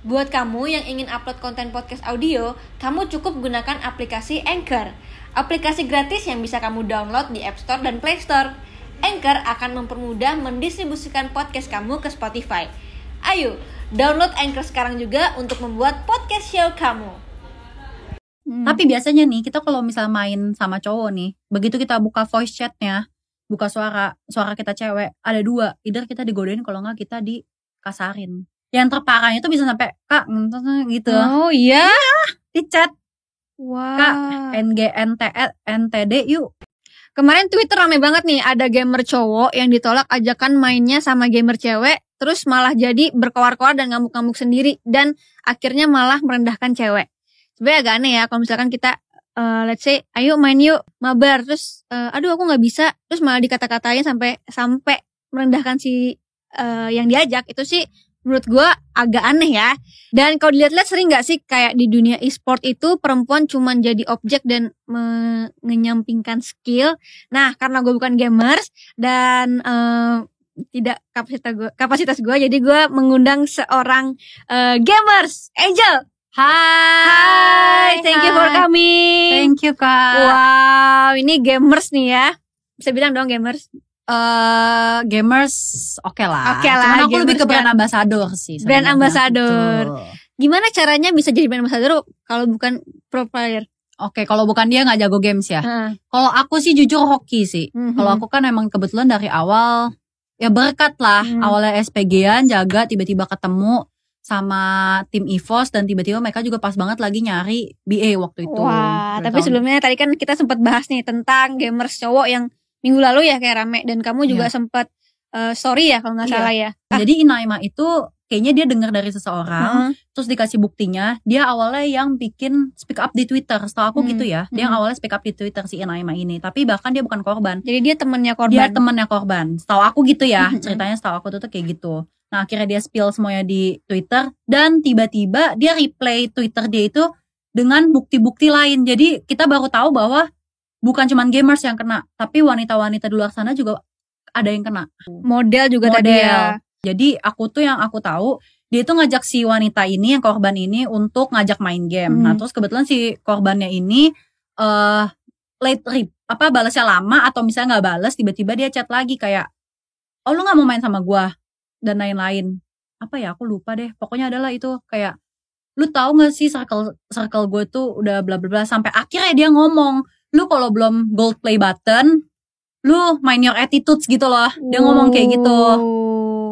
Buat kamu yang ingin upload konten podcast audio, kamu cukup gunakan aplikasi Anchor. Aplikasi gratis yang bisa kamu download di App Store dan Play Store. Anchor akan mempermudah mendistribusikan podcast kamu ke Spotify. Ayo, download Anchor sekarang juga untuk membuat podcast show kamu. Hmm. Tapi biasanya nih kita kalau misal main sama cowok nih, begitu kita buka voice chatnya, buka suara, suara kita cewek, ada dua, either kita digodain kalau nggak kita dikasarin. Yang terparahnya itu bisa sampai kak gitu. Oh iya, Di chat wah. kak NGNTL NTD yuk. Kemarin Twitter rame banget nih, ada gamer cowok yang ditolak ajakan mainnya sama gamer cewek, terus malah jadi berkoar-koar dan ngamuk-ngamuk sendiri, dan akhirnya malah merendahkan cewek. Sebenarnya agak aneh ya, kalau misalkan kita, eh, let's say, ayo main yuk, mabar, terus, eh, aduh aku nggak bisa, terus malah dikata-katain sampai sampai merendahkan si eh, yang diajak, itu sih menurut gua agak aneh ya. Dan kalau dilihat-lihat sering nggak sih kayak di dunia e-sport itu perempuan cuman jadi objek dan menyampingkan skill. Nah, karena gue bukan gamers dan eh, tidak kapasitas gue, kapasitas gue, jadi gue mengundang seorang eh, gamers, Angel. Hai, thank you for hai. coming. Thank you kak. Wow, ini gamers nih ya. Bisa bilang dong gamers. Eh gamers oke lah. Oke lah, Cuman aku lebih ke brand ambassador sih. Brand sebenarnya. ambassador. Betul. Gimana caranya bisa jadi brand ambassador kalau bukan pro player? Oke, kalau bukan dia nggak jago games ya. Heeh. Kalau aku sih jujur hoki sih. Mhm. Kalau aku kan emang kebetulan dari awal ya berkat lah. Hmm. Awalnya SPG-an jaga tiba-tiba ketemu sama tim EVOS dan tiba-tiba mereka juga pas banget lagi nyari BA waktu itu. Wah, tapi tahun. sebelumnya tadi kan kita sempat bahas nih tentang gamers cowok yang minggu lalu ya kayak rame dan kamu juga Iya. sempat eh, story ya kalau nggak Iya. salah ya. Jadi Inaima itu kayaknya dia dengar dari seseorang, Heeh. terus dikasih buktinya. Dia awalnya yang bikin speak up di Twitter. Setahu aku Hmm. gitu ya. Dia yang Hmm. awalnya speak up di Twitter si Inaima ini. Tapi bahkan dia bukan korban. Jadi dia temennya Dia korban. temennya korban. Setahu aku gitu ya. Ceritanya setahu aku tuh, tuh kayak gitu. Nah akhirnya dia spill semuanya di Twitter dan tiba-tiba dia replay Twitter dia itu dengan bukti-bukti lain. Jadi kita baru tahu bahwa bukan cuman gamers yang kena, tapi wanita-wanita di luar sana juga ada yang kena. Model juga tadi Model. ya. Jadi aku tuh yang aku tahu dia itu ngajak si wanita ini yang korban ini untuk ngajak main game. Hmm. Nah terus kebetulan si korbannya ini eh late rip apa balasnya lama atau misalnya nggak balas tiba-tiba dia chat lagi kayak oh lu nggak mau main sama gua dan lain-lain apa ya aku lupa deh pokoknya adalah itu kayak lu tahu nggak sih circle circle gue tuh udah bla bla bla sampai akhirnya dia ngomong lu kalau belum gold play button lu main your attitudes gitu loh dia ngomong kayak gitu Wow.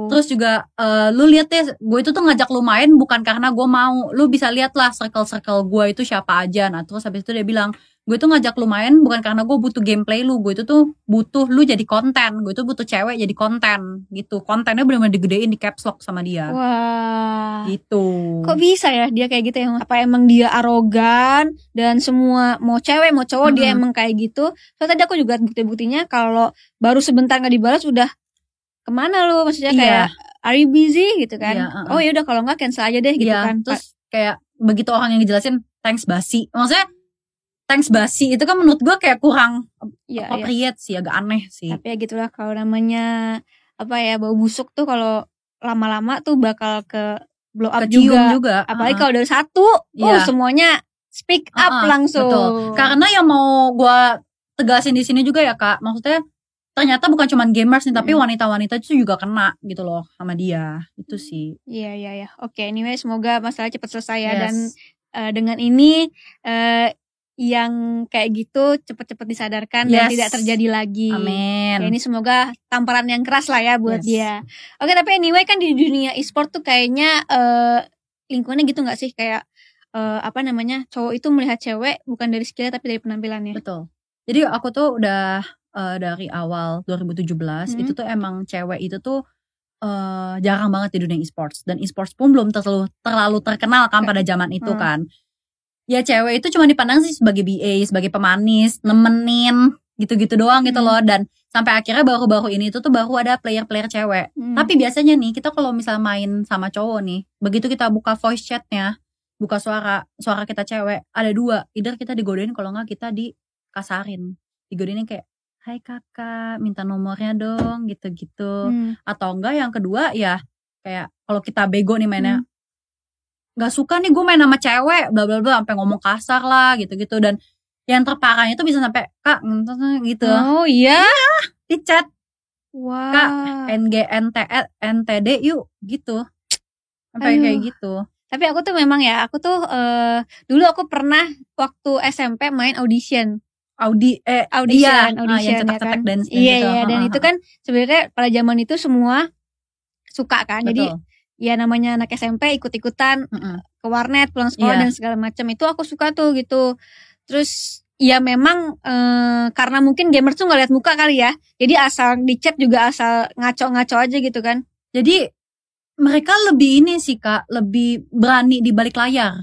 Terus juga eh, lu lihat deh, gue itu tuh ngajak lu main bukan karena gue mau. Lu bisa lihat lah circle-circle gue itu siapa aja. Nah terus habis itu dia bilang, gue tuh ngajak lu main bukan karena gue butuh gameplay lu. Gue itu tuh butuh lu jadi konten. Gue itu butuh cewek jadi konten gitu. Kontennya benar-benar digedein di caps lock sama dia. Wah. Gitu. Kok bisa ya dia kayak gitu ya? Apa emang dia arogan dan semua mau cewek mau cowok dia Mm-mm. emang kayak gitu? So tadi aku juga bukti-buktinya kalau baru sebentar nggak dibalas udah ke mana lu? Maksudnya Iya. kayak are you busy gitu kan? Iya, uh-uh. Oh ya udah kalau nggak cancel aja deh gitu Iya, kan. terus kayak begitu orang yang ngejelasin thanks basi. Maksudnya thanks basi itu kan menurut gue kayak kurang Iya, iya. appropriate sih, agak aneh sih. Tapi ya gitulah kalau namanya apa ya bau busuk tuh kalau lama-lama tuh bakal ke blow up Kecium juga. juga. Apalagi uh-uh. kalau dari satu, oh Iya. semuanya speak up Uh-uh, langsung. betul. Karena yang mau gua tegasin di sini juga ya kak, maksudnya ternyata bukan cuma gamers nih, tapi Mm. wanita-wanita itu juga kena gitu loh sama dia. Itu sih. Iya iya iya. Oke, anyway semoga masalah cepat selesai ya Yes. dan eh, dengan ini eh yang kayak gitu cepat-cepat disadarkan dan Yes. tidak terjadi lagi. Amin. Ya, ini semoga tamparan yang keras lah ya buat Yes. dia. Oke, tapi anyway kan di dunia e-sport tuh kayaknya eh lingkungannya gitu nggak sih kayak eh, apa namanya cowok itu melihat cewek bukan dari skill tapi dari penampilannya. Betul. Jadi aku tuh udah eh, dari awal 2017 Hmm. itu tuh emang cewek itu tuh eh, jarang banget di dunia e-sports dan e-sports pun belum terlalu terlalu terkenal kan pada zaman itu Hmm. kan. Ya cewek itu cuma dipandang sih sebagai BA, sebagai pemanis, nemenin gitu-gitu doang gitu Hmm. loh dan sampai akhirnya baru-baru ini tuh tuh baru ada player-player cewek. Hmm. Tapi biasanya nih kita kalau misal main sama cowok nih, begitu kita buka voice chatnya, buka suara, suara kita cewek, ada dua. Either kita digodain kalau nggak kita dikasarin. Digodain kayak, hai kakak, minta nomornya dong, gitu-gitu. Hmm. Atau enggak yang kedua ya kayak kalau kita bego nih mainnya, nggak suka nih gue main sama cewek bla bla bla sampai ngomong kasar lah gitu-gitu dan yang terparahnya tuh bisa sampai kak gitu Oh iya. di chat Wah. Kak, NGNTL NTD yuk gitu sampai Aduh. kayak gitu Tapi aku tuh memang ya, aku tuh eh, dulu aku pernah waktu SMP main audition. Audi eh Audition, iya, ah, audition yang ya cetak-cetak kan. dance Iya gitu. iya dan Ah, itu ah, kan sebenarnya pada zaman itu semua suka kan. Jadi betul. ya namanya anak SMP ikut-ikutan Mm-mm. ke warnet pulang sekolah Iya. dan segala macam itu aku suka tuh gitu. Terus ya memang eh, karena mungkin gamer tuh nggak lihat muka kali ya. Jadi asal di chat juga asal ngaco-ngaco aja gitu kan. Jadi mereka lebih ini sih kak, lebih berani di balik layar.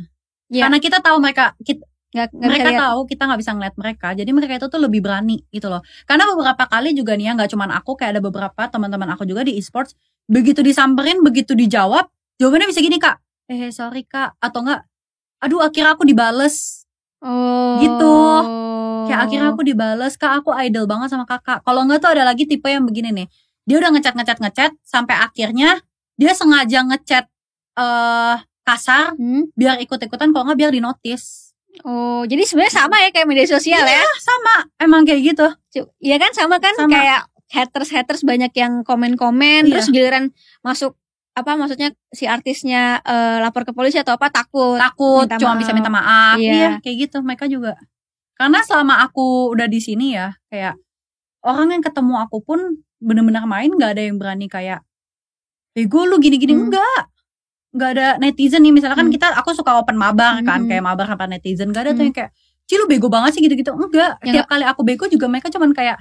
Iya. Karena kita tahu mereka, kita, Nggak bisa mereka lihat. tahu kita nggak bisa ngeliat mereka. Jadi mereka itu tuh lebih berani gitu loh. Karena beberapa kali juga nih ya, nggak cuman aku, kayak ada beberapa teman-teman aku juga di e-sports. Begitu disamperin, begitu dijawab, jawabannya bisa gini kak. Eh sorry kak, atau enggak? Aduh akhirnya aku dibales. Oh. Gitu. Kayak akhirnya aku dibales, kak aku idol banget sama kakak. Kalau enggak tuh ada lagi tipe yang begini nih. Dia udah ngechat ngechat ngechat sampai akhirnya dia sengaja ngechat eh kasar Hmm? biar ikut-ikutan kalau nggak biar di notice. Oh, jadi sebenarnya sama ya kayak media sosial ya. Ah, sama, emang kayak gitu. Iya kan sama kan Sama. kayak haters-haters banyak yang komen-komen Iya. terus giliran masuk apa maksudnya si artisnya eh, lapor ke polisi atau apa takut. Takut Minta cuma maaf. bisa minta maaf. Iya. Iya. kayak gitu mereka juga. Karena selama aku udah di sini ya, kayak orang yang ketemu aku pun bener-bener main nggak ada yang berani kayak bego lu gini-gini Hmm. enggak. Nggak ada netizen nih misalnya kan Hmm. kita aku suka open mabar kan Hmm. kayak mabar sama netizen gak ada tuh Hmm. yang kayak Ci lu bego banget sih gitu-gitu enggak Ya tiap kali aku bego juga mereka cuman kayak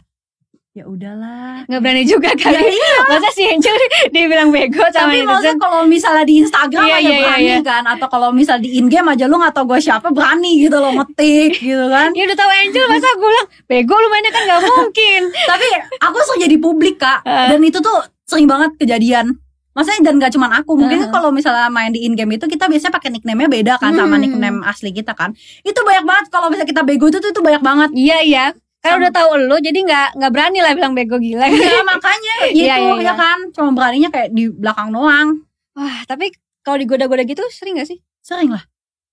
ya udahlah nggak berani juga kali. Ya, Masa si Angel dibilang bego sama tapi maksudnya kalau misalnya di Instagram Iya, aja iya, iya, berani iya. kan atau kalau misal di in game aja lu nggak tau gue siapa berani gitu loh ngetik gitu kan Ya udah tahu Angel masa gue bilang bego lu mainnya kan nggak mungkin. tapi aku sering jadi publik kak Ah. dan itu tuh sering banget kejadian Maksudnya dan gak cuman aku Mungkin Ah. kalau misalnya main di in game itu Kita biasanya pakai nickname-nya beda kan Sama Hmm. nickname asli kita kan Itu banyak banget Kalau misalnya kita bego itu tuh, itu banyak banget Iya iya. Sama. udah tahu lu jadi nggak nggak berani lah bilang bego gila. Ya makanya itu Iya, iya, ya iya. kan Cuma beraninya kayak di belakang doang Wah tapi kalau digoda-goda gitu sering gak sih? Sering lah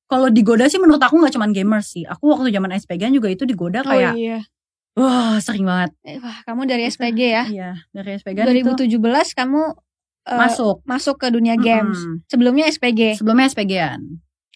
kalau digoda sih menurut aku gak cuman gamer sih Aku waktu zaman SPG juga itu digoda kayak iya. Wah sering banget Eh, Wah kamu dari SPG ya. Iya dari SPG itu 2017 kamu eh, masuk masuk ke dunia games. Mm-mm. Sebelumnya SPG. Sebelumnya SPG-an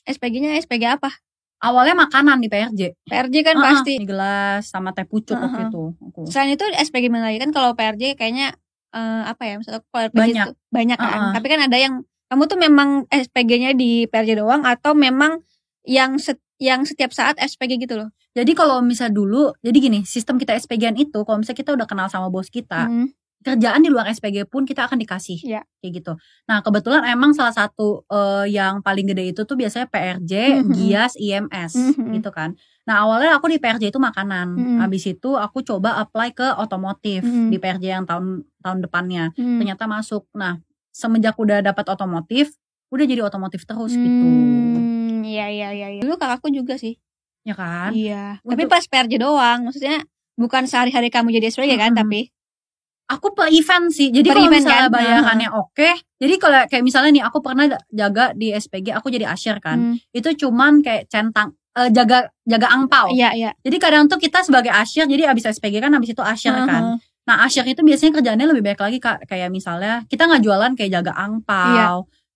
SPG-nya SPG apa? Awalnya makanan di PRJ PRJ kan Uh-uh, pasti. Di gelas sama teh pucuk Uh-uh. waktu itu aku. Selain itu SPG mana lagi kan kalau PRJ kayaknya eh, apa ya? Kalau PRJ Banyak. itu banyak kan. Uh-uh. Tapi kan ada yang kamu tuh memang SPG-nya di PRJ doang atau memang yang set- yang setiap saat SPG gitu loh. Jadi kalau misal dulu, jadi gini, sistem kita SPG-an itu kalau misalnya kita udah kenal sama bos kita, Hmm. Kerjaan di luar SPG pun kita akan dikasih. Iya. Kayak gitu. Nah, kebetulan emang salah satu eh, yang paling gede itu tuh biasanya PRJ, Mhm. GIAS, IMS Mhm. gitu kan. Nah, awalnya aku di PRJ itu makanan. Mhm. Habis itu aku coba apply ke otomotif Mhm. di PRJ yang tahun tahun depannya. Ternyata masuk. Nah, semenjak udah dapat otomotif, udah jadi otomotif terus gitu. Hmm, iya iya iya. iya. Dulu kakakku juga sih. Ya kan? Iya. Untuk- Tapi pas PRJ doang, maksudnya bukan sehari-hari kamu jadi SPG kan, Mm-mm. tapi Aku per event sih. Jadi Per kalau event misalnya kan? bayarannya oke. Jadi kalau kayak misalnya nih aku pernah jaga di SPG, aku jadi asyir kan. Hmm, Itu cuman kayak centang eh, jaga jaga angpau. iya iya. Jadi kadang tuh kita sebagai asyir, jadi abis SPG kan abis itu asyir kan. Heeh. Nah asyir itu biasanya kerjaannya lebih baik lagi kak. Kayak misalnya kita nggak jualan kayak jaga angpau, Iya.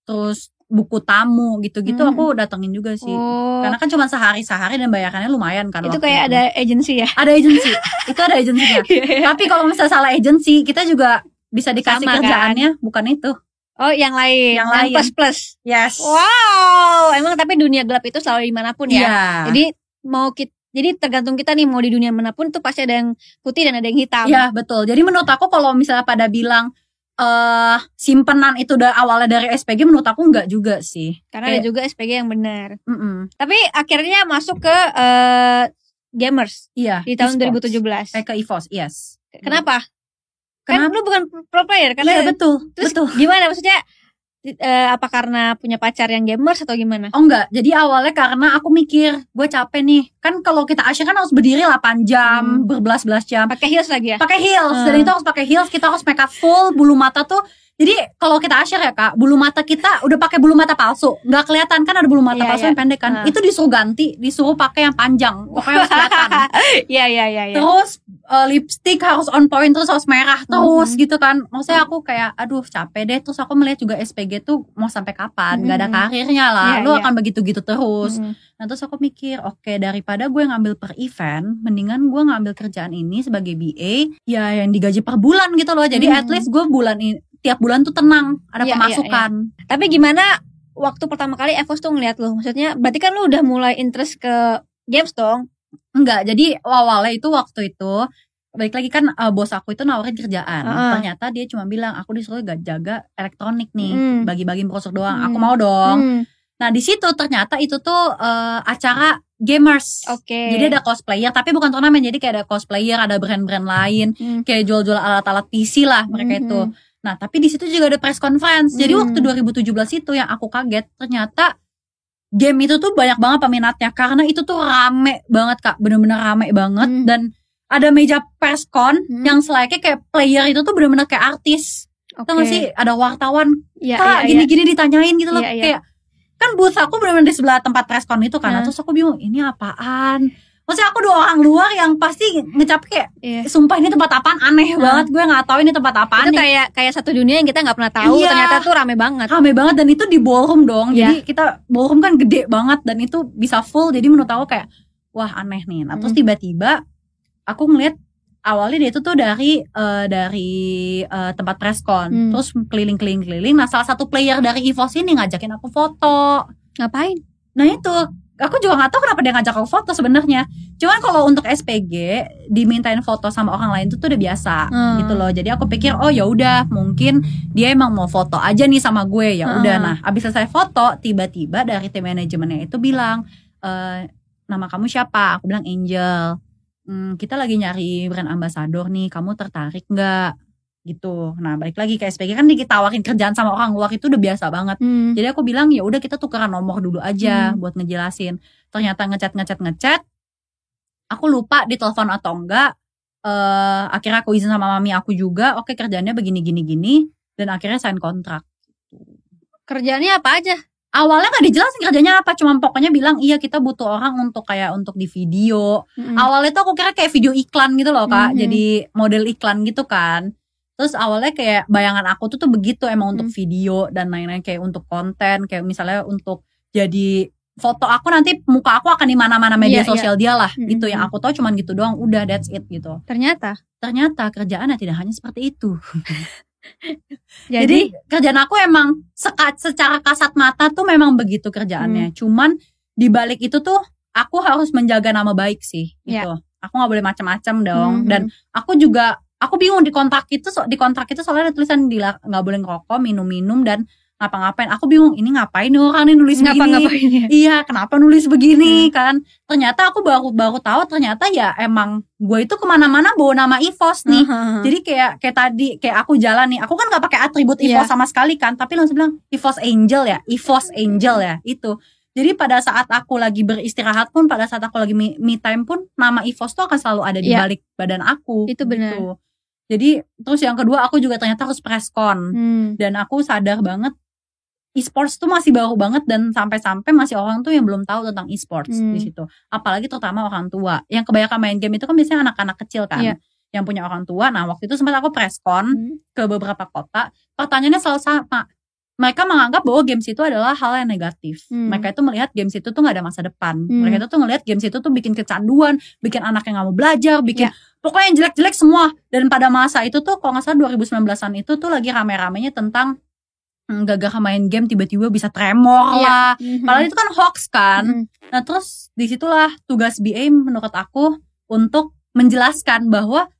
terus buku tamu gitu-gitu Hmm. aku datengin juga sih. Oh, Karena kan cuma sehari-sehari dan bayarannya lumayan kan. itu kayak ada agensi ya. ada agensi. itu ada agensinya. Tapi kalau misalnya salah agensi, kita juga bisa dikasih Sama, kan? kerjaannya bukan itu. Oh, yang lain, Yang lain. plus plus. Yes. Wow, emang tapi dunia gelap itu selalu di mana pun ya. Iya. Jadi mau kita, jadi tergantung kita nih mau di dunia mana pun tuh pasti ada yang putih dan ada yang hitam. Iya, betul. Jadi menurut aku kalau misalnya pada bilang eh simpenan itu udah awalnya dari SPG menurut aku enggak juga sih. Karena ada Kayak- juga SPG yang benar. Mm-mm. Tapi akhirnya masuk ke eh, gamers Iya. di tahun e-sports. 2017. Eh, ke EVOS, yes. Kenapa? Kan Kenapa? lu bukan pro player kan? Iya, betul. Terus betul. gimana maksudnya? Eh, apa karena punya pacar yang gamers atau gimana? Oh enggak, jadi awalnya karena aku mikir gue capek nih. Kan kalau kita asyik kan harus berdiri 8 jam, Hmm. berbelas-belas jam. Pakai heels lagi ya? Pakai heels, Hmm. dan itu harus pakai heels, kita harus make up full, bulu mata tuh Jadi kalau kita share ya kak, bulu mata kita udah pakai bulu mata palsu, nggak kelihatan kan ada bulu mata Iya, palsu iya. yang pendek kan? Nah. Itu disuruh ganti, disuruh pakai yang panjang, pokoknya harus kelihatan. Iya iya iya iya. Terus eh, lipstick harus on point, terus harus merah terus Mhm. gitu kan? Maksudnya aku kayak, aduh capek deh. Terus aku melihat juga SPG tuh mau sampai kapan? Nggak ada Mhm. karirnya lah, Iya, lu iya. akan begitu-gitu terus. Mm. Nah terus aku mikir, oke daripada gue ngambil per event, mendingan gue ngambil kerjaan ini sebagai BA, ya yang digaji per bulan gitu loh. Jadi Hmm. at least gue bulan ini tiap bulan tuh tenang, ada Iya, iya, pemasukan. Tapi gimana waktu pertama kali Evos tuh ngeliat lu? Maksudnya berarti kan lu udah mulai interest ke games dong? Enggak, jadi awalnya itu waktu itu balik lagi kan eh, bos aku itu nawarin kerjaan. Heeh. Ternyata dia cuma bilang aku disuruh gak jaga elektronik nih, Hmm. bagi-bagi browser doang. Hmm. Aku mau dong. Hmm, Nah di situ ternyata itu tuh eh, acara gamers. Oke. Jadi ada cosplayer, tapi bukan turnamen. Jadi kayak ada cosplayer, ada brand-brand lain, Hmm. kayak jual-jual alat-alat PC lah mereka Mhm. itu. Nah, tapi di situ juga ada press conference. Jadi Hmm. waktu 2017 itu yang aku kaget, ternyata game itu tuh banyak banget peminatnya karena itu tuh rame banget Kak, bener-bener rame banget Hmm. dan ada meja press con Hmm. yang selayaknya kayak player itu tuh bener-bener kayak artis. Tau gak sih ada wartawan, Iya, Kak iya, iya. gini-gini ditanyain gitu loh Iya, iya. kayak kan booth aku bener-bener di sebelah tempat press con itu kan. Nah. Terus aku bingung, ini apaan? Maksudnya aku dua orang luar yang pasti ngecap kayak Iya. sumpah ini tempat apaan aneh Nah. banget gue nggak tahu ini tempat apaan Itu kayak kayak satu dunia yang kita nggak pernah tahu. Iya. Ternyata tuh rame banget. rame banget dan itu di ballroom dong Iya. jadi kita ballroom kan gede banget dan itu bisa full jadi menurut aku kayak wah aneh nih nah terus Hmm. tiba-tiba aku ngeliat awalnya dia itu tuh dari eh, dari eh, tempat presscon Hmm. terus keliling-keliling keliling nah salah satu player dari EVOS ini ngajakin aku foto Ngapain? nah itu aku juga nggak tahu kenapa dia ngajak aku foto sebenarnya. Cuman kalau untuk SPG dimintain foto sama orang lain itu tuh udah biasa Hmm. gitu loh. Jadi aku pikir oh ya udah mungkin dia emang mau foto aja nih sama gue. Ya udah. Hmm. nah abis selesai foto tiba-tiba dari tim manajemennya itu bilang e, nama kamu siapa? Aku bilang Angel. "Hmm, kita lagi nyari brand ambassador nih. Kamu tertarik nggak gitu nah balik lagi ke SPG kan ditawarin kerjaan sama orang luar itu udah biasa banget Hmm. jadi aku bilang ya udah kita tukeran nomor dulu aja Hmm. buat ngejelasin. Ternyata ngechat ngechat ngechat. Aku lupa ditelepon atau enggak. eh akhirnya aku izin sama mami aku juga. Oke kerjanya begini gini gini dan akhirnya sign kontrak. Kerjaannya apa aja? Awalnya nggak dijelasin kerjanya apa, cuma pokoknya bilang iya kita butuh orang untuk kayak untuk di video. Hmm. Awalnya tuh aku kira kayak video iklan gitu loh kak, Mhm. jadi model iklan gitu kan. Terus awalnya kayak bayangan aku tuh tuh begitu emang untuk Hmm. video dan lain-lain kayak untuk konten, kayak misalnya untuk jadi foto aku nanti muka aku akan di mana-mana media Iya, iya. sosial dia lah. Mhm. Itu yang aku tahu cuman gitu doang, udah that's it gitu. Ternyata. Ternyata kerjaannya tidak hanya seperti itu. Jadi, Jadi, kerjaan aku emang sekat secara kasat mata tuh memang begitu Hmm. kerjaannya. Cuman di balik itu tuh aku harus menjaga nama baik sih Iya. gitu. Aku nggak boleh macam-macam dong. Mhm. Dan aku juga aku bingung di kontrak itu so, di kontrak itu soalnya ada tulisan nggak boleh ngerokok, minum-minum dan ngapa-ngapain. Aku bingung ini ngapain nih orang nih nulis begini. ngapa-ngapain ya? Iya, kenapa nulis begini Hmm. kan? Ternyata aku baru baru tahu ternyata ya emang gue itu ke mana-mana bawa nama Ivos nih. Heeh. Jadi kayak kayak tadi kayak aku jalan nih, aku kan nggak pakai atribut Iya. EVOS sama sekali kan, tapi langsung bilang EVOS Angel ya, EVOS Angel ya, itu. Jadi pada saat aku lagi beristirahat pun, pada saat aku lagi me, me time pun, nama EVOS tuh akan selalu ada di Iya. balik badan aku. Itu benar. gitu. Jadi terus yang kedua aku juga ternyata harus presscon Hmm. dan aku sadar banget e-sports tuh masih baru banget dan sampai-sampai masih orang tuh yang belum tahu tentang e-sports Hmm. di situ. Apalagi terutama orang tua. Yang kebanyakan main game itu kan biasanya anak-anak kecil kan. Iya. Yang punya orang tua. Nah, waktu itu sempat aku presscon Hmm. ke beberapa kota. Pertanyaannya selalu sama. Mereka menganggap bahwa games itu adalah hal yang negatif. Hmm. Mereka itu melihat games itu tuh gak ada masa depan. Hmm. Mereka itu tuh ngelihat games itu tuh bikin kecanduan, bikin anak yang gak mau belajar, bikin Iya. Pokoknya yang jelek-jelek semua. Dan pada masa itu tuh kalau nggak salah 2019-an itu tuh lagi rame-ramenya tentang hmm, gagal main game tiba-tiba bisa tremor Iya. lah. Mhm. Padahal itu kan hoax kan. Mhm. Nah terus di situlah tugas BA menurut aku untuk menjelaskan bahwa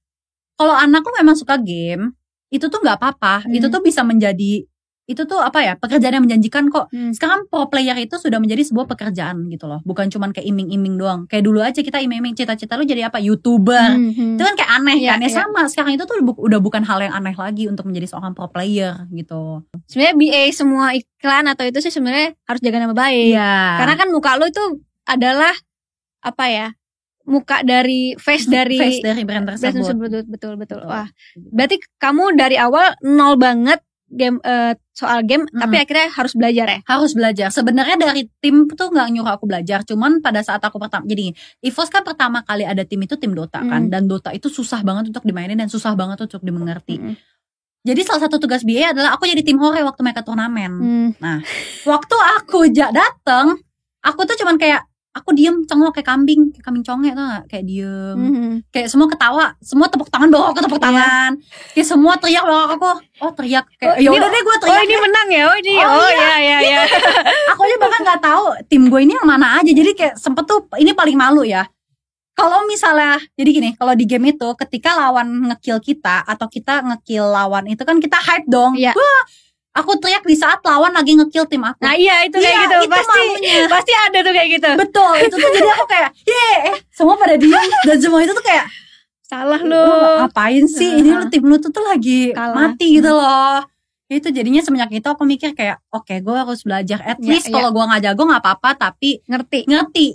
kalau anak lu memang suka game itu tuh nggak apa-apa. Hmm. Itu tuh bisa menjadi itu tuh apa ya pekerjaan yang menjanjikan kok. Hmm. Sekarang pro player itu sudah menjadi sebuah pekerjaan gitu loh. Bukan cuman kayak iming-iming doang. Kayak dulu aja kita iming-iming cita-cita lu jadi apa youtuber. Mhm. Itu kan kayak aneh Iya, kan ya iya. sama. Sekarang itu tuh bu- udah bukan hal yang aneh lagi untuk menjadi seorang pro player gitu. Sebenarnya BA semua iklan atau itu sih sebenarnya harus jaga nama baik. Iya. Karena kan muka lu itu adalah apa ya? Muka dari face dari face dari brand brand tersebut. tersebut betul betul. Wah, berarti kamu dari awal nol banget game eh, soal game Hmm. tapi akhirnya harus belajar ya. harus belajar. Sebenarnya dari tim tuh nggak nyuruh aku belajar, cuman pada saat aku pertama jadi EVOS kan pertama kali ada tim itu tim Dota kan, Hmm. dan Dota itu susah banget untuk dimainin dan susah banget untuk dimengerti. Mm. Jadi salah satu tugas BA adalah aku jadi tim hore waktu mereka turnamen. Hmm. Waktu aku dateng, aku tuh cuman kayak aku diem cengok kayak kambing, kayak kambing conge tuh gak? Kayak diem, Mhm. kayak semua ketawa, semua tepuk tangan bawa aku tepuk Iya. tangan, kayak semua teriak bawa aku, oh teriak kayak Oh, ya ini- udah deh gue Oh teriak ini menang ya? Oh ini. Oh, Oh, iya iya iya. aku aja bahkan nggak tahu tim gue ini yang mana aja jadi kayak sempet tuh ini paling malu ya kalau misalnya jadi gini kalau di game itu ketika lawan ngekill kita atau kita ngekill lawan itu kan kita hype dong Iya. Wah, aku teriak di saat lawan lagi ngekill tim aku Nah iya itu kayak Iya, gitu itu pasti malunya. pasti ada tuh kayak gitu. betul itu tuh jadi aku kayak ye eh semua pada diam dan semua itu tuh kayak Salah lu lu. ngapain sih ini lu tim lu tuh tuh lagi Kalah. mati gitu loh itu jadinya semenjak itu aku mikir kayak oke gue harus belajar at Iya, least iya. kalau gue nggak jago nggak apa-apa tapi Ngerti. ngerti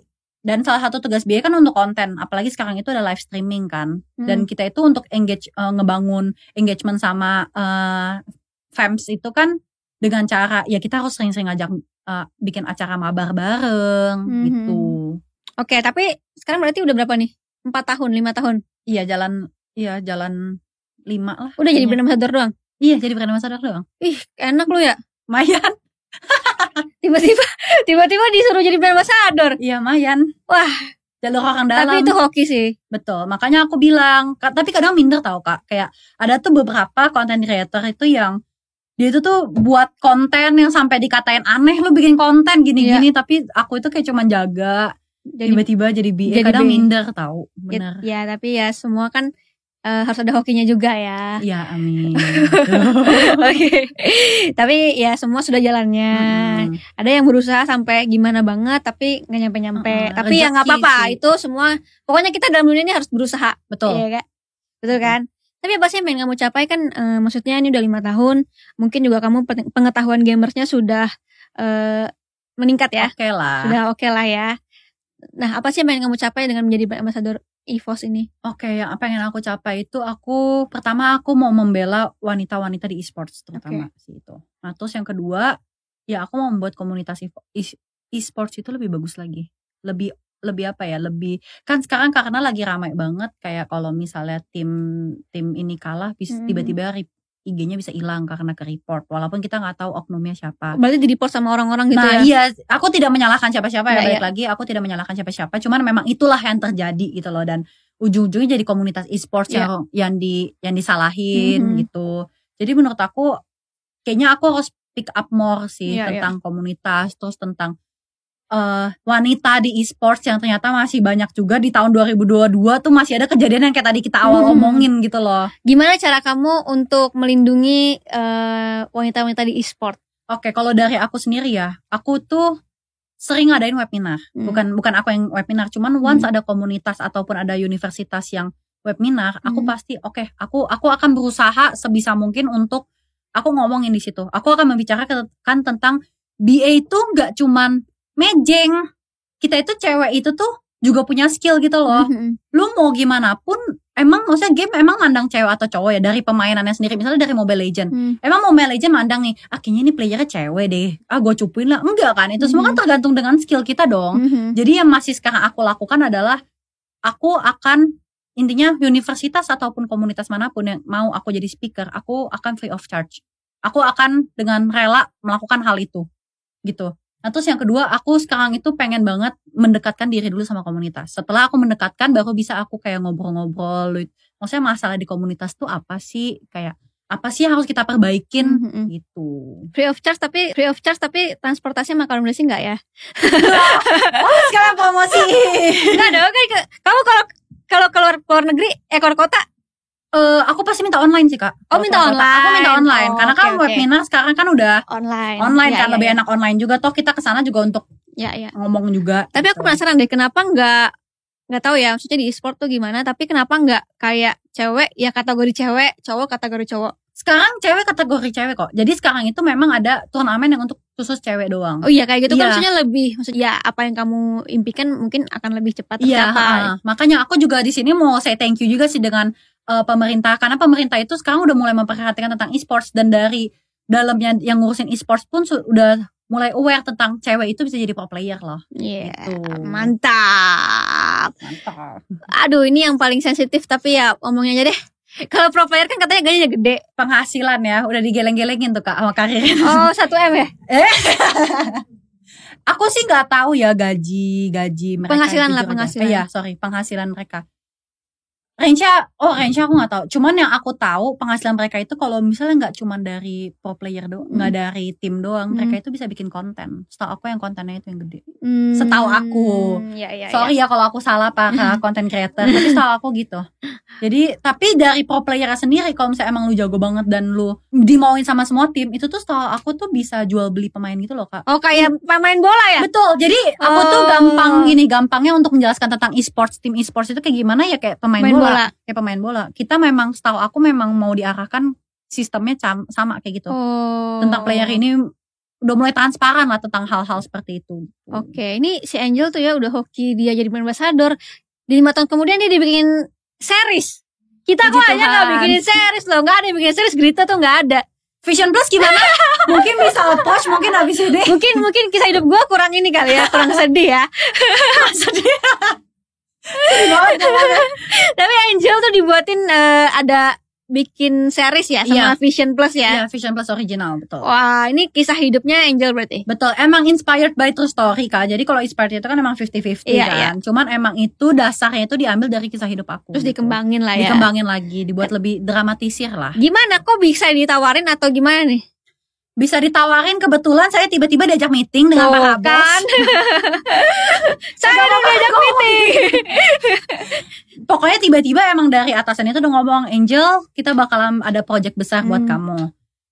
dan salah satu tugas BA kan untuk konten apalagi sekarang itu ada live streaming kan Hmm. dan kita itu untuk engage eh, ngebangun engagement sama eh, fans itu kan dengan cara ya kita harus sering-sering ngajak eh, bikin acara mabar bareng Mhm. gitu Oke tapi sekarang berarti udah berapa nih? Empat tahun, lima tahun. iya jalan iya jalan lima lah Udah jadi kayaknya. brand ambassador doang. iya jadi brand ambassador doang Ih enak lu ya. Mayan Tiba-tiba tiba-tiba disuruh jadi brand ambassador. iya Mayan Wah. jalur orang dalam Tapi itu hoki sih. Betul, makanya aku bilang, tapi kadang minder tau kak, kayak ada tuh beberapa konten creator itu yang dia itu tuh buat konten yang sampai dikatain aneh lu bikin konten gini-gini, tapi aku itu kayak cuman jaga, Jadi tiba-tiba jadi BA, jadi kadang BA. minder tau, bener. ya tapi ya semua kan eh, harus ada hokinya juga ya. Ya amin. Oke. Tapi ya semua sudah jalannya. Mm-mm. Ada yang berusaha sampai gimana banget tapi nggak nyampe-nyampe. Heeh, tapi ya nggak apa-apa. Itu semua pokoknya kita dalam dunia ini harus berusaha. Betul. Iya kan? Betul kan? Tapi apa sih yang pengen kamu capai kan eh, maksudnya ini udah lima tahun, mungkin juga kamu peng- pengetahuan gamersnya sudah eh, meningkat ya. Oke lah. Sudah oke lah ya. Nah, apa sih yang pengen kamu capai dengan menjadi brand ambassador EVOS ini? Oke, yang pengen aku capai itu aku pertama aku mau membela wanita-wanita di e-sports terutama sih itu. Nah, terus yang kedua, ya aku mau membuat komunitas e- e- e-sports itu lebih bagus lagi. Lebih lebih apa ya? Lebih kan sekarang karena lagi ramai banget kayak kalau misalnya tim tim ini kalah bisa Hmm. tiba-tiba IG-nya bisa hilang karena ke report walaupun kita nggak tahu oknumnya siapa. Berarti di report sama orang-orang gitu nah ya? iya, aku tidak menyalahkan siapa-siapa ya Nah, balik iya. lagi. Aku tidak menyalahkan siapa-siapa. Cuman memang itulah yang terjadi gitu loh dan ujung-ujungnya jadi komunitas e-sports Iya. yang yang di yang disalahin Mhm. gitu. Jadi menurut aku kayaknya aku harus pick up more sih Iya, tentang komunitas terus tentang eh wanita di e-sports yang ternyata masih banyak juga di tahun 2022 tuh masih ada kejadian yang kayak tadi kita awal Mhm. omongin gitu loh. Gimana cara kamu untuk melindungi eh, wanita-wanita di e-sport? Oke, kalau dari aku sendiri ya, aku tuh sering ngadain webinar. Hmm. Bukan bukan aku yang webinar, cuman once ada komunitas ataupun ada universitas yang webinar, aku Hmm. pasti oke, aku aku akan berusaha sebisa mungkin untuk aku ngomongin di situ. Aku akan membicarakan tentang BA itu nggak cuman mejeng. Kita itu cewek itu tuh juga punya skill gitu loh Mhm. lu mau gimana pun emang maksudnya game emang mandang cewek atau cowok ya dari pemainannya sendiri misalnya dari Mobile Legend Hmm. emang Mobile Legend mandang nih akhirnya ini playernya cewek deh ah gue cupuin lah enggak kan itu semua kan Mhm. tergantung dengan skill kita dong Mhm. jadi yang masih sekarang aku lakukan adalah aku akan intinya universitas ataupun komunitas mana pun yang mau aku jadi speaker aku akan free of charge aku akan dengan rela melakukan hal itu gitu Nah terus yang kedua aku sekarang itu pengen banget mendekatkan diri dulu sama komunitas. Setelah aku mendekatkan baru bisa aku kayak ngobrol-ngobrol. Maksudnya masalah di komunitas tuh apa sih? Kayak apa sih yang harus kita perbaikin Mhm. gitu. Free of charge tapi free of charge tapi transportasi sama akomodasi enggak ya? Oh sekarang promosi. Enggak dong kan kamu kalau kalau keluar keluar negeri keluar kota Eh aku pasti minta online sih kak. Oh, minta kota, Aku online. minta online Oh, karena kan oke, oke. webinar sekarang kan udah online. online Ya, kan ya, lebih ya. enak online juga. Toh kita ke sana juga untuk Ya ya. ngomong juga. Tapi aku penasaran deh kenapa nggak nggak tahu ya maksudnya di e-sport tuh gimana tapi kenapa nggak kayak cewek ya kategori cewek cowok kategori cowok Sekarang cewek kategori cewek kok. Jadi sekarang itu memang ada turnamen yang untuk khusus cewek doang. oh iya kayak gitu kan Iya. maksudnya lebih maksudnya ya apa yang kamu impikan mungkin akan lebih cepat Iya, tercapai ha-ha. makanya aku juga di sini mau say thank you juga sih dengan eh, pemerintah karena pemerintah itu sekarang udah mulai memperhatikan tentang e-sports dan dari dalamnya yang ngurusin e-sports pun su- udah mulai aware tentang cewek itu bisa jadi pro player loh. Iya, Gitu. mantap. Mantap. Aduh, ini yang paling sensitif tapi ya omongnya aja deh. Kalau pro player kan katanya gajinya gede. Penghasilan ya udah digeleng-gelengin tuh kak sama karir. Oh, 1 M ya? Aku sih nggak tahu ya gaji gaji mereka. Penghasilan lah, penghasilan. Iya sorry penghasilan mereka. Range oh range aku nggak tahu. Cuman yang aku tahu penghasilan mereka itu kalau misalnya nggak cuman dari pro player doang, nggak Hmm. dari tim doang, Hmm. mereka itu bisa bikin konten. Setahu aku yang kontennya itu yang gede. Hmm, Setahu aku. Iya, iya, Sorry ya kalau aku salah para content creator, tapi setahu aku gitu. Jadi tapi dari pro player sendiri kalau misalnya emang lu jago banget dan lu dimauin sama semua tim, itu tuh setahu aku tuh bisa jual beli pemain gitu loh kak. Oh, kayak pemain bola ya? Betul. Jadi aku tuh Oh. gampang gini, gampangnya untuk menjelaskan tentang e-sports, tim e-sports itu kayak gimana ya kayak pemain Pemain bola, bola. kayak pemain bola. Kita memang setahu aku memang mau diarahkan sistemnya cam- sama kayak gitu. Oh. Tentang player ini udah mulai transparan lah tentang hal-hal seperti itu. Oke, ini si Angel tuh ya udah hoki dia jadi ambassador. Di lima tahun kemudian dia dibikin series. Kita kok aja nggak Tuhan. bikinin series loh, nggak ada yang bikin series. Grita tuh nggak ada. Vision Plus gimana? mungkin bisa approach, mungkin habis ini. Mungkin mungkin kisah hidup gue kurang ini kali ya, kurang sedih ya. Sedih. Tapi Angel tuh dibuatin eh, ada bikin series ya sama Iya. Vision Plus ya. Iya, Vision Plus original, betul. Wah, ini kisah hidupnya Angel berarti. Betul, emang inspired by true story kak. Jadi kalau inspired itu kan emang 50-50 Iya, kan. Cuman emang itu dasarnya itu diambil dari kisah hidup aku. Terus gitu. dikembangin lah ya. Dikembangin lagi, dibuat lebih dramatisir lah. Gimana kok bisa ditawarin atau gimana nih? Bisa ditawarin kebetulan saya tiba-tiba diajak meeting dengan Tuh, para bos. kan. Saya udah diajak meeting. Pokoknya tiba-tiba emang dari atasan itu udah ngomong, Angel, kita bakalan ada project besar buat Hmm. kamu.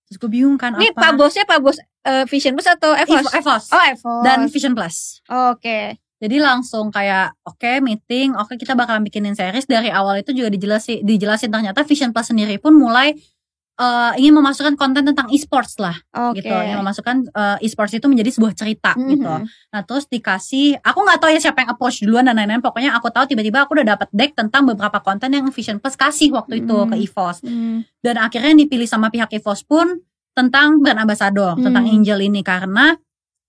Terus gue bingung kan Ini apa? Pak Bosnya Pak Bos eh, Vision Plus atau Evos? Evo- Evos. Oh, Evos. Dan Vision Plus. Oke. Jadi langsung kayak oke meeting, oke kita bakalan bikinin series dari awal itu juga dijelasin dijelasin ternyata Vision Plus sendiri pun mulai eh, ingin memasukkan konten tentang e-sports lah Oke. gitu, ingin memasukkan eh, e-sports itu menjadi sebuah cerita Mhm. gitu. Nah terus dikasih, aku nggak tahu ya siapa yang approach duluan dan lain-lain. Pokoknya aku tahu tiba-tiba aku udah dapat deck tentang beberapa konten yang Vision Plus kasih waktu itu Hmm. ke EVOS. Hmm. Dan akhirnya dipilih sama pihak EVOS pun tentang brand ambassador, Hmm. tentang Angel ini karena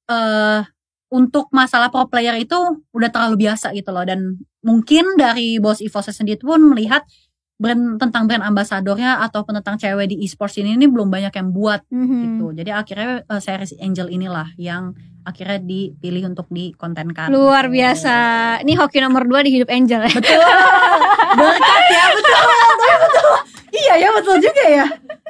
eh untuk masalah pro player itu udah terlalu biasa gitu loh dan mungkin dari bos EVOS sendiri pun melihat brand tentang brand ambasadornya ataupun tentang cewek di e-sports ini ini belum banyak yang buat Mhm. gitu. Jadi akhirnya eh, series Angel inilah yang akhirnya dipilih untuk dikontenkan. Luar Gitu. biasa. Ini hoki nomor dua di hidup Angel ya. Betul. Berkat ya betul, betul, betul. Iya ya betul juga ya.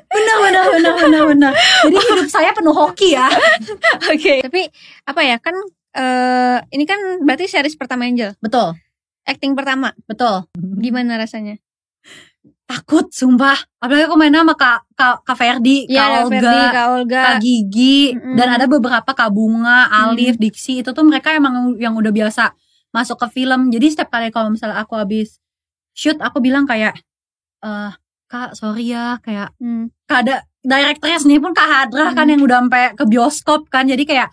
Benar benar benar benar benar. Jadi hidup saya penuh hoki ya. Oke. Tapi apa ya kan eh ini kan berarti series pertama Angel. Betul, Acting pertama. betul. Gimana rasanya? Takut sumpah. Apalagi aku main sama Kak Kak, Kak Ferdi, Kak Iya, ada Olga, Ferdi, Kak Olga. Kak Gigi Mm-mm. dan ada beberapa Kak Bunga, Alif, Diksi itu tuh mereka emang yang udah biasa masuk ke film. Jadi setiap kali kalau misalnya aku habis shoot aku bilang kayak eh Kak sorry ya kayak Hmm. Kak ada direkturnya sendiri pun Kak Hadra kan Hmm. yang udah sampai ke bioskop kan. Jadi kayak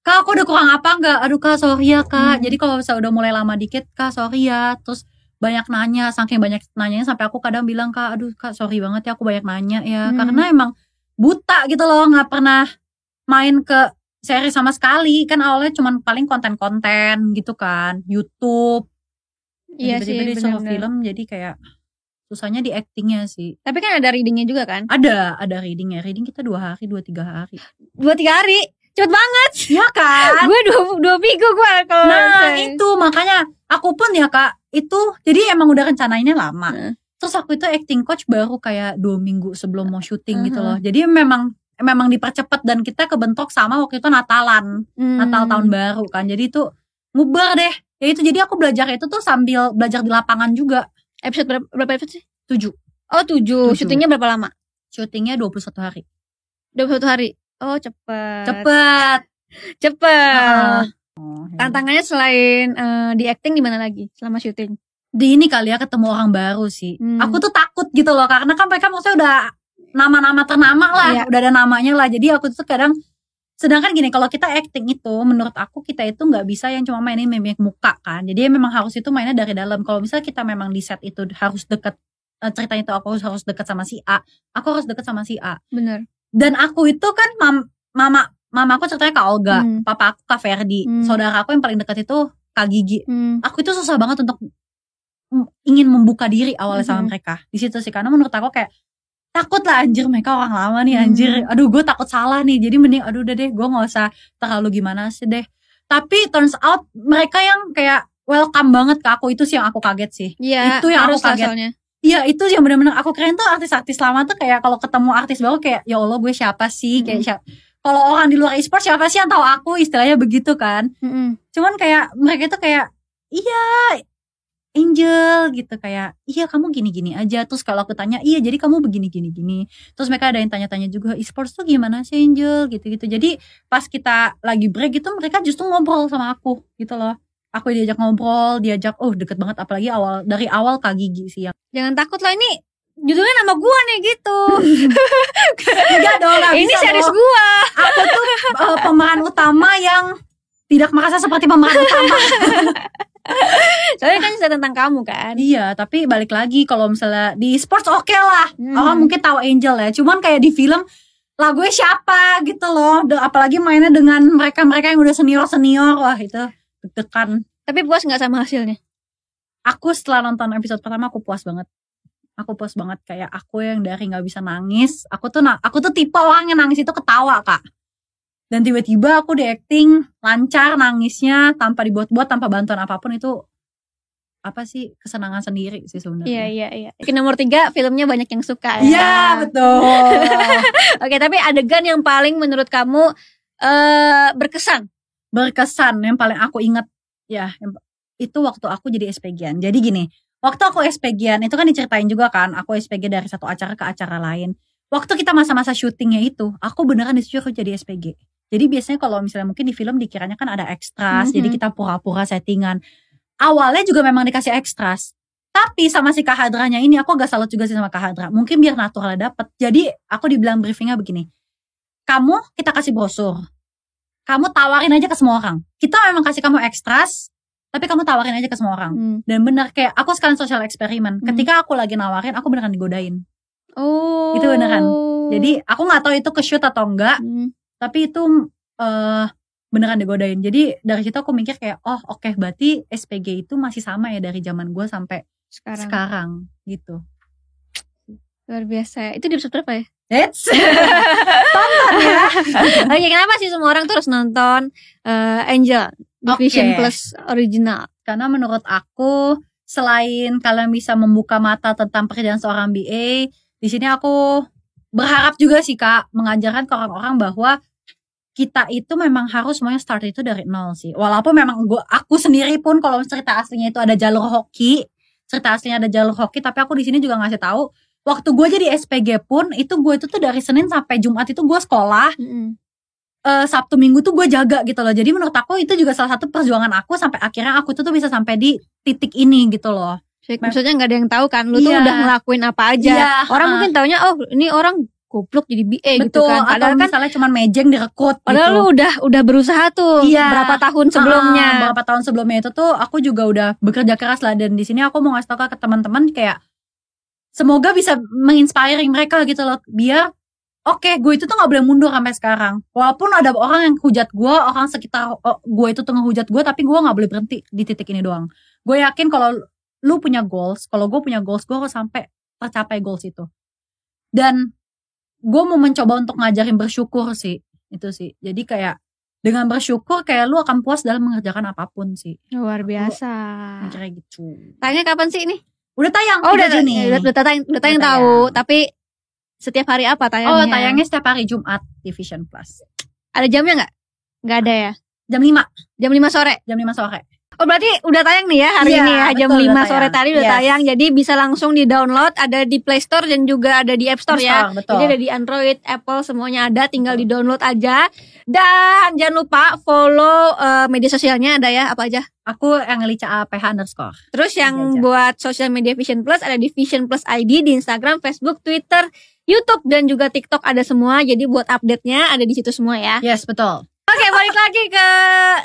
Kak aku udah kurang apa enggak? Aduh Kak sorry ya Kak. Hmm. Jadi kalau misalnya udah mulai lama dikit Kak sorry ya. Terus banyak nanya saking banyak nanyanya sampai aku kadang bilang Kak aduh Kak sorry banget ya aku banyak nanya ya. Hmm. Karena emang buta gitu loh nggak pernah main ke seri sama sekali kan awalnya cuman paling konten-konten gitu kan YouTube Iya sih, tiba-tiba disuruh film jadi kayak susahnya di actingnya sih Tapi kan ada readingnya juga kan? ada ada readingnya reading kita dua hari dua tiga hari Dua tiga hari. Cepet banget. ya kan gue dua, dua minggu gue kalau nah saya- itu makanya aku pun ya kak itu jadi emang udah rencanainnya lama Heeh. terus aku itu acting coach baru kayak dua minggu sebelum mau syuting gitu Uh-huh. loh jadi memang memang dipercepat dan kita kebentok sama waktu itu Natalan Hmm. Natal tahun baru kan jadi itu ngubar deh ya itu jadi aku belajar itu tuh sambil belajar di lapangan juga Episode berapa, berapa episode sih? tujuh Oh tujuh. Tujuh. Syutingnya berapa lama? syutingnya 21 hari Dua satu hari. Oh cepet. cepet Cepet. Oh, ya. Tantangannya selain eh, di acting di mana lagi selama syuting? di ini kali ya ketemu orang baru sih Hmm. aku tuh takut gitu loh karena kan mereka maksudnya udah nama-nama ternama lah Iya. udah ada namanya lah jadi aku tuh kadang sedangkan gini kalau kita acting itu menurut aku kita itu nggak bisa yang cuma mainin mimik muka kan jadi memang harus itu mainnya dari dalam kalau misalnya kita memang di set itu harus deket eh, ceritanya itu aku harus harus deket sama si A aku harus deket sama si A Bener. Dan aku itu kan mam, mama mama aku ceritanya Kak Olga, Hmm. papa aku Kak Ferdi, Hmm. saudara aku yang paling dekat itu Kak Gigi. Hmm. Aku itu susah banget untuk ingin membuka diri awalnya sama Mhm. mereka. Di situ sih karena menurut aku kayak takut lah anjir mereka orang lama nih Hmm. anjir. Aduh gue takut salah nih. Jadi mending aduh udah deh gue nggak usah terlalu gimana sih deh. Tapi turns out mereka yang kayak welcome banget ke aku itu sih yang aku kaget sih. Iya, Itu yang aku kaget. soalnya. Iya itu yang benar-benar aku keren tuh artis-artis lama tuh kayak kalau ketemu artis baru kayak ya Allah gue siapa sih? Kayak siapa. Kalau orang di luar e-sport siapa sih yang tahu aku? Istilahnya begitu kan. Mm-mm. Cuman kayak mereka tuh kayak iya Angel gitu kayak iya kamu gini-gini aja. Terus kalau aku tanya iya jadi kamu begini gini gini. Terus mereka ada yang tanya-tanya juga e-sports tuh gimana sih Angel? Gitu-gitu. Jadi pas kita lagi break gitu mereka justru ngobrol sama aku gitu loh aku diajak ngobrol diajak oh deket banget apalagi awal dari awal kak Gigi sih yang Jangan takut lah ini judulnya nama gua nih gitu. enggak dong nggak ini bisa series dong. gua. aku tuh uh, pemeran utama yang tidak merasa seperti pemeran utama Soalnya kan cerita tentang kamu kan. Iya, tapi balik lagi kalau misalnya di sports oke lah. Hmm. Orang mungkin tahu Angel ya. Cuman kayak di film lagunya siapa gitu loh. Apalagi mainnya dengan mereka-mereka yang udah senior-senior. Wah, itu deg-degan. Tapi puas nggak sama hasilnya? Aku setelah nonton episode pertama aku puas banget. Aku puas banget kayak aku yang dari nggak bisa nangis. Aku tuh na- aku tuh tipe orang yang nangis itu ketawa, Kak. Dan tiba-tiba aku di acting lancar nangisnya tanpa dibuat-buat, tanpa bantuan apa pun itu apa sih kesenangan sendiri sih sebenarnya. Iya iya iya. Ke nomor tiga filmnya banyak yang suka ya. Iya betul. Oke tapi adegan yang paling menurut kamu eh berkesan. Berkesan yang paling aku inget ya itu waktu aku jadi SPG-an. Jadi gini, waktu aku SPG-an itu kan diceritain juga kan, aku SPG dari satu acara ke acara lain. Waktu kita masa-masa syutingnya itu, aku beneran disuruh jadi SPG. Jadi biasanya kalau misalnya mungkin di film dikiranya kan ada ekstras, Mhm. jadi kita pura-pura settingan. Awalnya juga memang dikasih ekstras. Tapi sama si Kak Hadranya ini aku agak salut juga sih sama Kak Hadra. Mungkin biar naturalnya dapet. Jadi aku dibilang briefingnya begini. Kamu kita kasih brosur. Kamu tawarin aja ke semua orang. Kita memang kasih kamu ekstras, tapi kamu tawarin aja ke semua orang. Hmm. Dan bener kayak aku sekalian social eksperimen. Hmm. Ketika aku lagi nawarin, aku beneran digodain. Oh. Itu beneran. Jadi aku nggak tahu itu ke shoot atau enggak, Hmm. tapi itu eh beneran digodain. Jadi dari situ aku mikir kayak, oh oke berarti SPG itu masih sama ya dari zaman gue sampai sekarang. sekarang gitu. Luar biasa. Itu di episode berapa ya? It's tonton ya. Oke, kenapa sih semua orang tuh harus nonton eh, Angel Division Oke. Plus original? Karena menurut aku selain kalian bisa membuka mata tentang pekerjaan seorang BA, di sini aku berharap juga sih kak mengajarkan ke orang-orang bahwa kita itu memang harus semuanya start itu dari nol sih. Walaupun memang gua aku sendiri pun kalau cerita aslinya itu ada jalur hoki, cerita aslinya ada jalur hoki, tapi aku di sini juga ngasih tahu waktu gue jadi SPG pun itu gue itu tuh dari Senin sampai Jumat itu gue sekolah Mm-mm. eh, Sabtu Minggu tuh gue jaga gitu loh. Jadi menurut aku itu juga salah satu perjuangan aku sampai akhirnya aku tuh tuh bisa sampai di titik ini gitu loh. Maksudnya nggak ada yang tahu kan, lu tuh Iya. udah ngelakuin apa aja. Iya, orang ha. mungkin taunya, oh ini orang goblok jadi BA gitu Betul. kan. Atau Padahal kan, misalnya cuman mejeng direkrut padahal gitu. lu udah udah berusaha tuh Iya. berapa tahun sebelumnya. Ah, beberapa tahun sebelumnya itu tuh aku juga udah bekerja keras lah dan di sini aku mau ngasih tau ke teman-teman kayak semoga bisa menginspiring mereka gitu loh. Biar oke gue itu tuh nggak boleh mundur sampai sekarang. Walaupun ada orang yang hujat gue orang sekitar oh, gue itu tuh ngehujat gue tapi gue nggak boleh berhenti di titik ini doang. Gue yakin kalau lu punya goals kalau gue punya goals gue harus sampai tercapai goals itu. Dan gue mau mencoba untuk ngajarin bersyukur sih itu sih. Jadi kayak dengan bersyukur kayak lu akan puas dalam mengerjakan apa pun sih. Luar biasa. kira gitu. Tanya kapan sih ini? Udah tayang Oh 3 udah Juni udah, udah tayang, udah tayang Udah tahu, tayang. tapi setiap hari apa tayangnya? oh tayangnya setiap hari Jumat di Vision Plus Ada jamnya nggak? Nggak ada ya. jam 5 Jam 5 sore. jam 5 sore Oh berarti udah tayang nih ya hari Iya, ini ya jam betul, 5 udah sore tadi udah Yes. tayang. Jadi bisa langsung di download ada di Play Store dan juga ada di App Store ya. Store, betul Jadi ada di Android, Apple semuanya ada, tinggal di download aja. Dan jangan lupa follow eh, media sosialnya ada ya apa aja. aku yang Lica APH underscore Terus yang buat sosial media Vision Plus ada di Vision Plus ID di Instagram, Facebook, Twitter, YouTube dan juga TikTok ada semua. Jadi buat update-nya ada di situ semua ya. yes betul balik lagi ke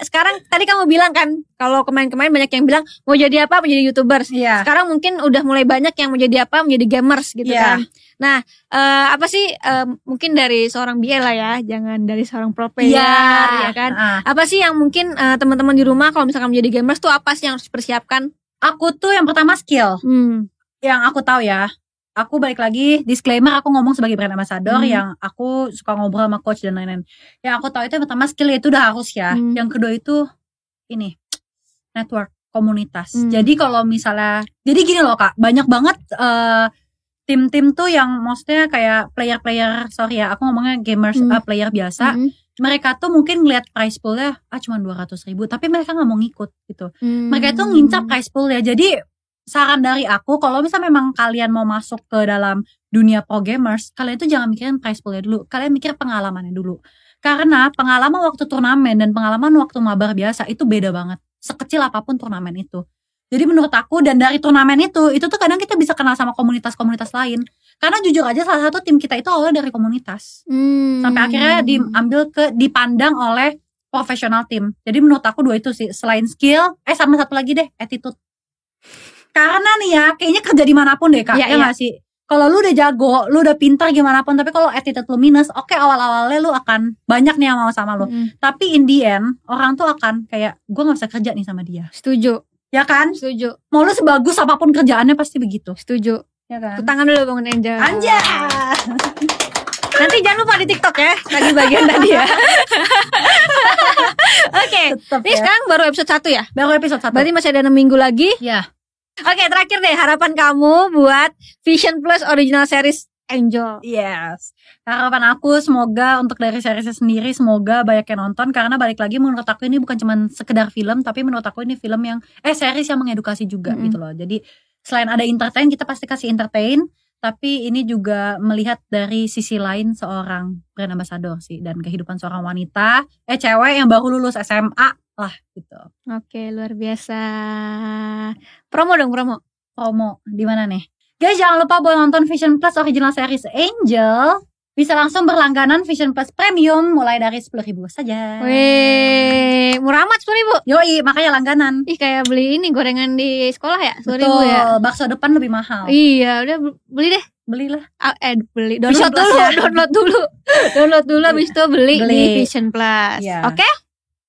sekarang tadi kamu bilang kan Kalau kemarin-kemarin banyak yang bilang mau jadi apa, mau jadi youtubers. Iya. Sekarang mungkin udah mulai banyak yang mau jadi apa, menjadi gamers gitu Iya. kan. Nah, eh, apa sih eh, mungkin dari seorang BL lah ya, jangan dari seorang pro player ya kan. Ah. Apa sih yang mungkin eh, teman-teman di rumah kalau misalkan menjadi gamers tuh apa sih yang harus dipersiapkan? Aku tuh yang pertama skill. Hmm. Yang aku tahu ya. Aku balik lagi disclaimer aku ngomong sebagai brand ambassador Hmm. yang aku suka ngobrol sama coach dan lain-lain. Yang aku tahu itu yang pertama skill itu udah harus ya. Hmm. Yang kedua itu ini network komunitas. Hmm. Jadi kalau misalnya jadi gini loh Kak, banyak banget eh, tim-tim tuh yang maksudnya kayak player-player sorry ya, aku ngomongnya gamers Hmm. eh, player biasa. Hmm. Mereka tuh mungkin ngeliat price poolnya ah cuma 200 ribu, tapi mereka nggak mau ngikut gitu. Hmm. Mereka itu ngincap price pool ya. Jadi saran dari aku kalau misalnya memang kalian mau masuk ke dalam dunia pro gamers, kalian itu jangan mikirin price poolnya dulu. Kalian mikir pengalamannya dulu. Karena pengalaman waktu turnamen dan pengalaman waktu mabar biasa itu beda banget. Sekecil apa pun turnamen itu. Jadi menurut aku dan dari turnamen itu, itu tuh kadang kita bisa kenal sama komunitas-komunitas lain. Karena jujur aja salah satu tim kita itu awalnya dari komunitas Hmm. sampai akhirnya diambil ke dipandang oleh profesional tim. Jadi menurut aku dua itu sih selain skill, eh sama satu lagi deh attitude. Karena nih ya, kayaknya kerja di mana pun deh kak, Iya, ya iya. sih? Kalau lu udah jago, lu udah pintar gimana pun, tapi kalau attitude lu minus, oke awal-awalnya lu akan banyak nih yang mau sama lu. Hmm. Tapi in the end, orang tuh akan kayak, gue nggak bisa kerja nih sama dia. Setuju, Ya kan? setuju, Mau lu sebagus apa pun kerjaannya pasti begitu. setuju. Ya kan? Tepuk tangan dulu Bang Angel. Anjay! Nanti jangan lupa di TikTok ya, lagi bagian tadi ya. Oke, Tetep ini ya. sekarang baru episode 1 ya. Baru episode 1. Berarti masih ada 6 minggu lagi. ya. Oke, terakhir deh harapan kamu buat Vision Plus original series Angel. Yes. Harapan aku semoga untuk dari seriesnya sendiri semoga banyak yang nonton karena balik lagi menurut aku ini bukan cuma sekedar film tapi menurut aku ini film yang eh series yang mengedukasi juga Mm-mm. gitu loh. Jadi selain ada entertain kita pasti kasih entertain tapi ini juga melihat dari sisi lain seorang brand ambassador sih dan kehidupan seorang wanita eh cewek yang baru lulus SMA lah gitu. Oke, luar biasa. Promo dong, promo. Promo di mana nih? Guys jangan lupa buat nonton Vision Plus original series Angel bisa langsung berlangganan Vision Plus Premium mulai dari 10.000 saja. Weh, murah amat 10 ribu. Yoi, makanya langganan. Ih, kayak beli ini gorengan di sekolah ya, 10 Betul, ribu ya. bakso depan lebih mahal. Iya, udah beli deh. Belilah. Ah, eh beli download dulu, ya. download dulu. download dulu habis itu beli, Beli. di Vision Plus. Iya. Oke?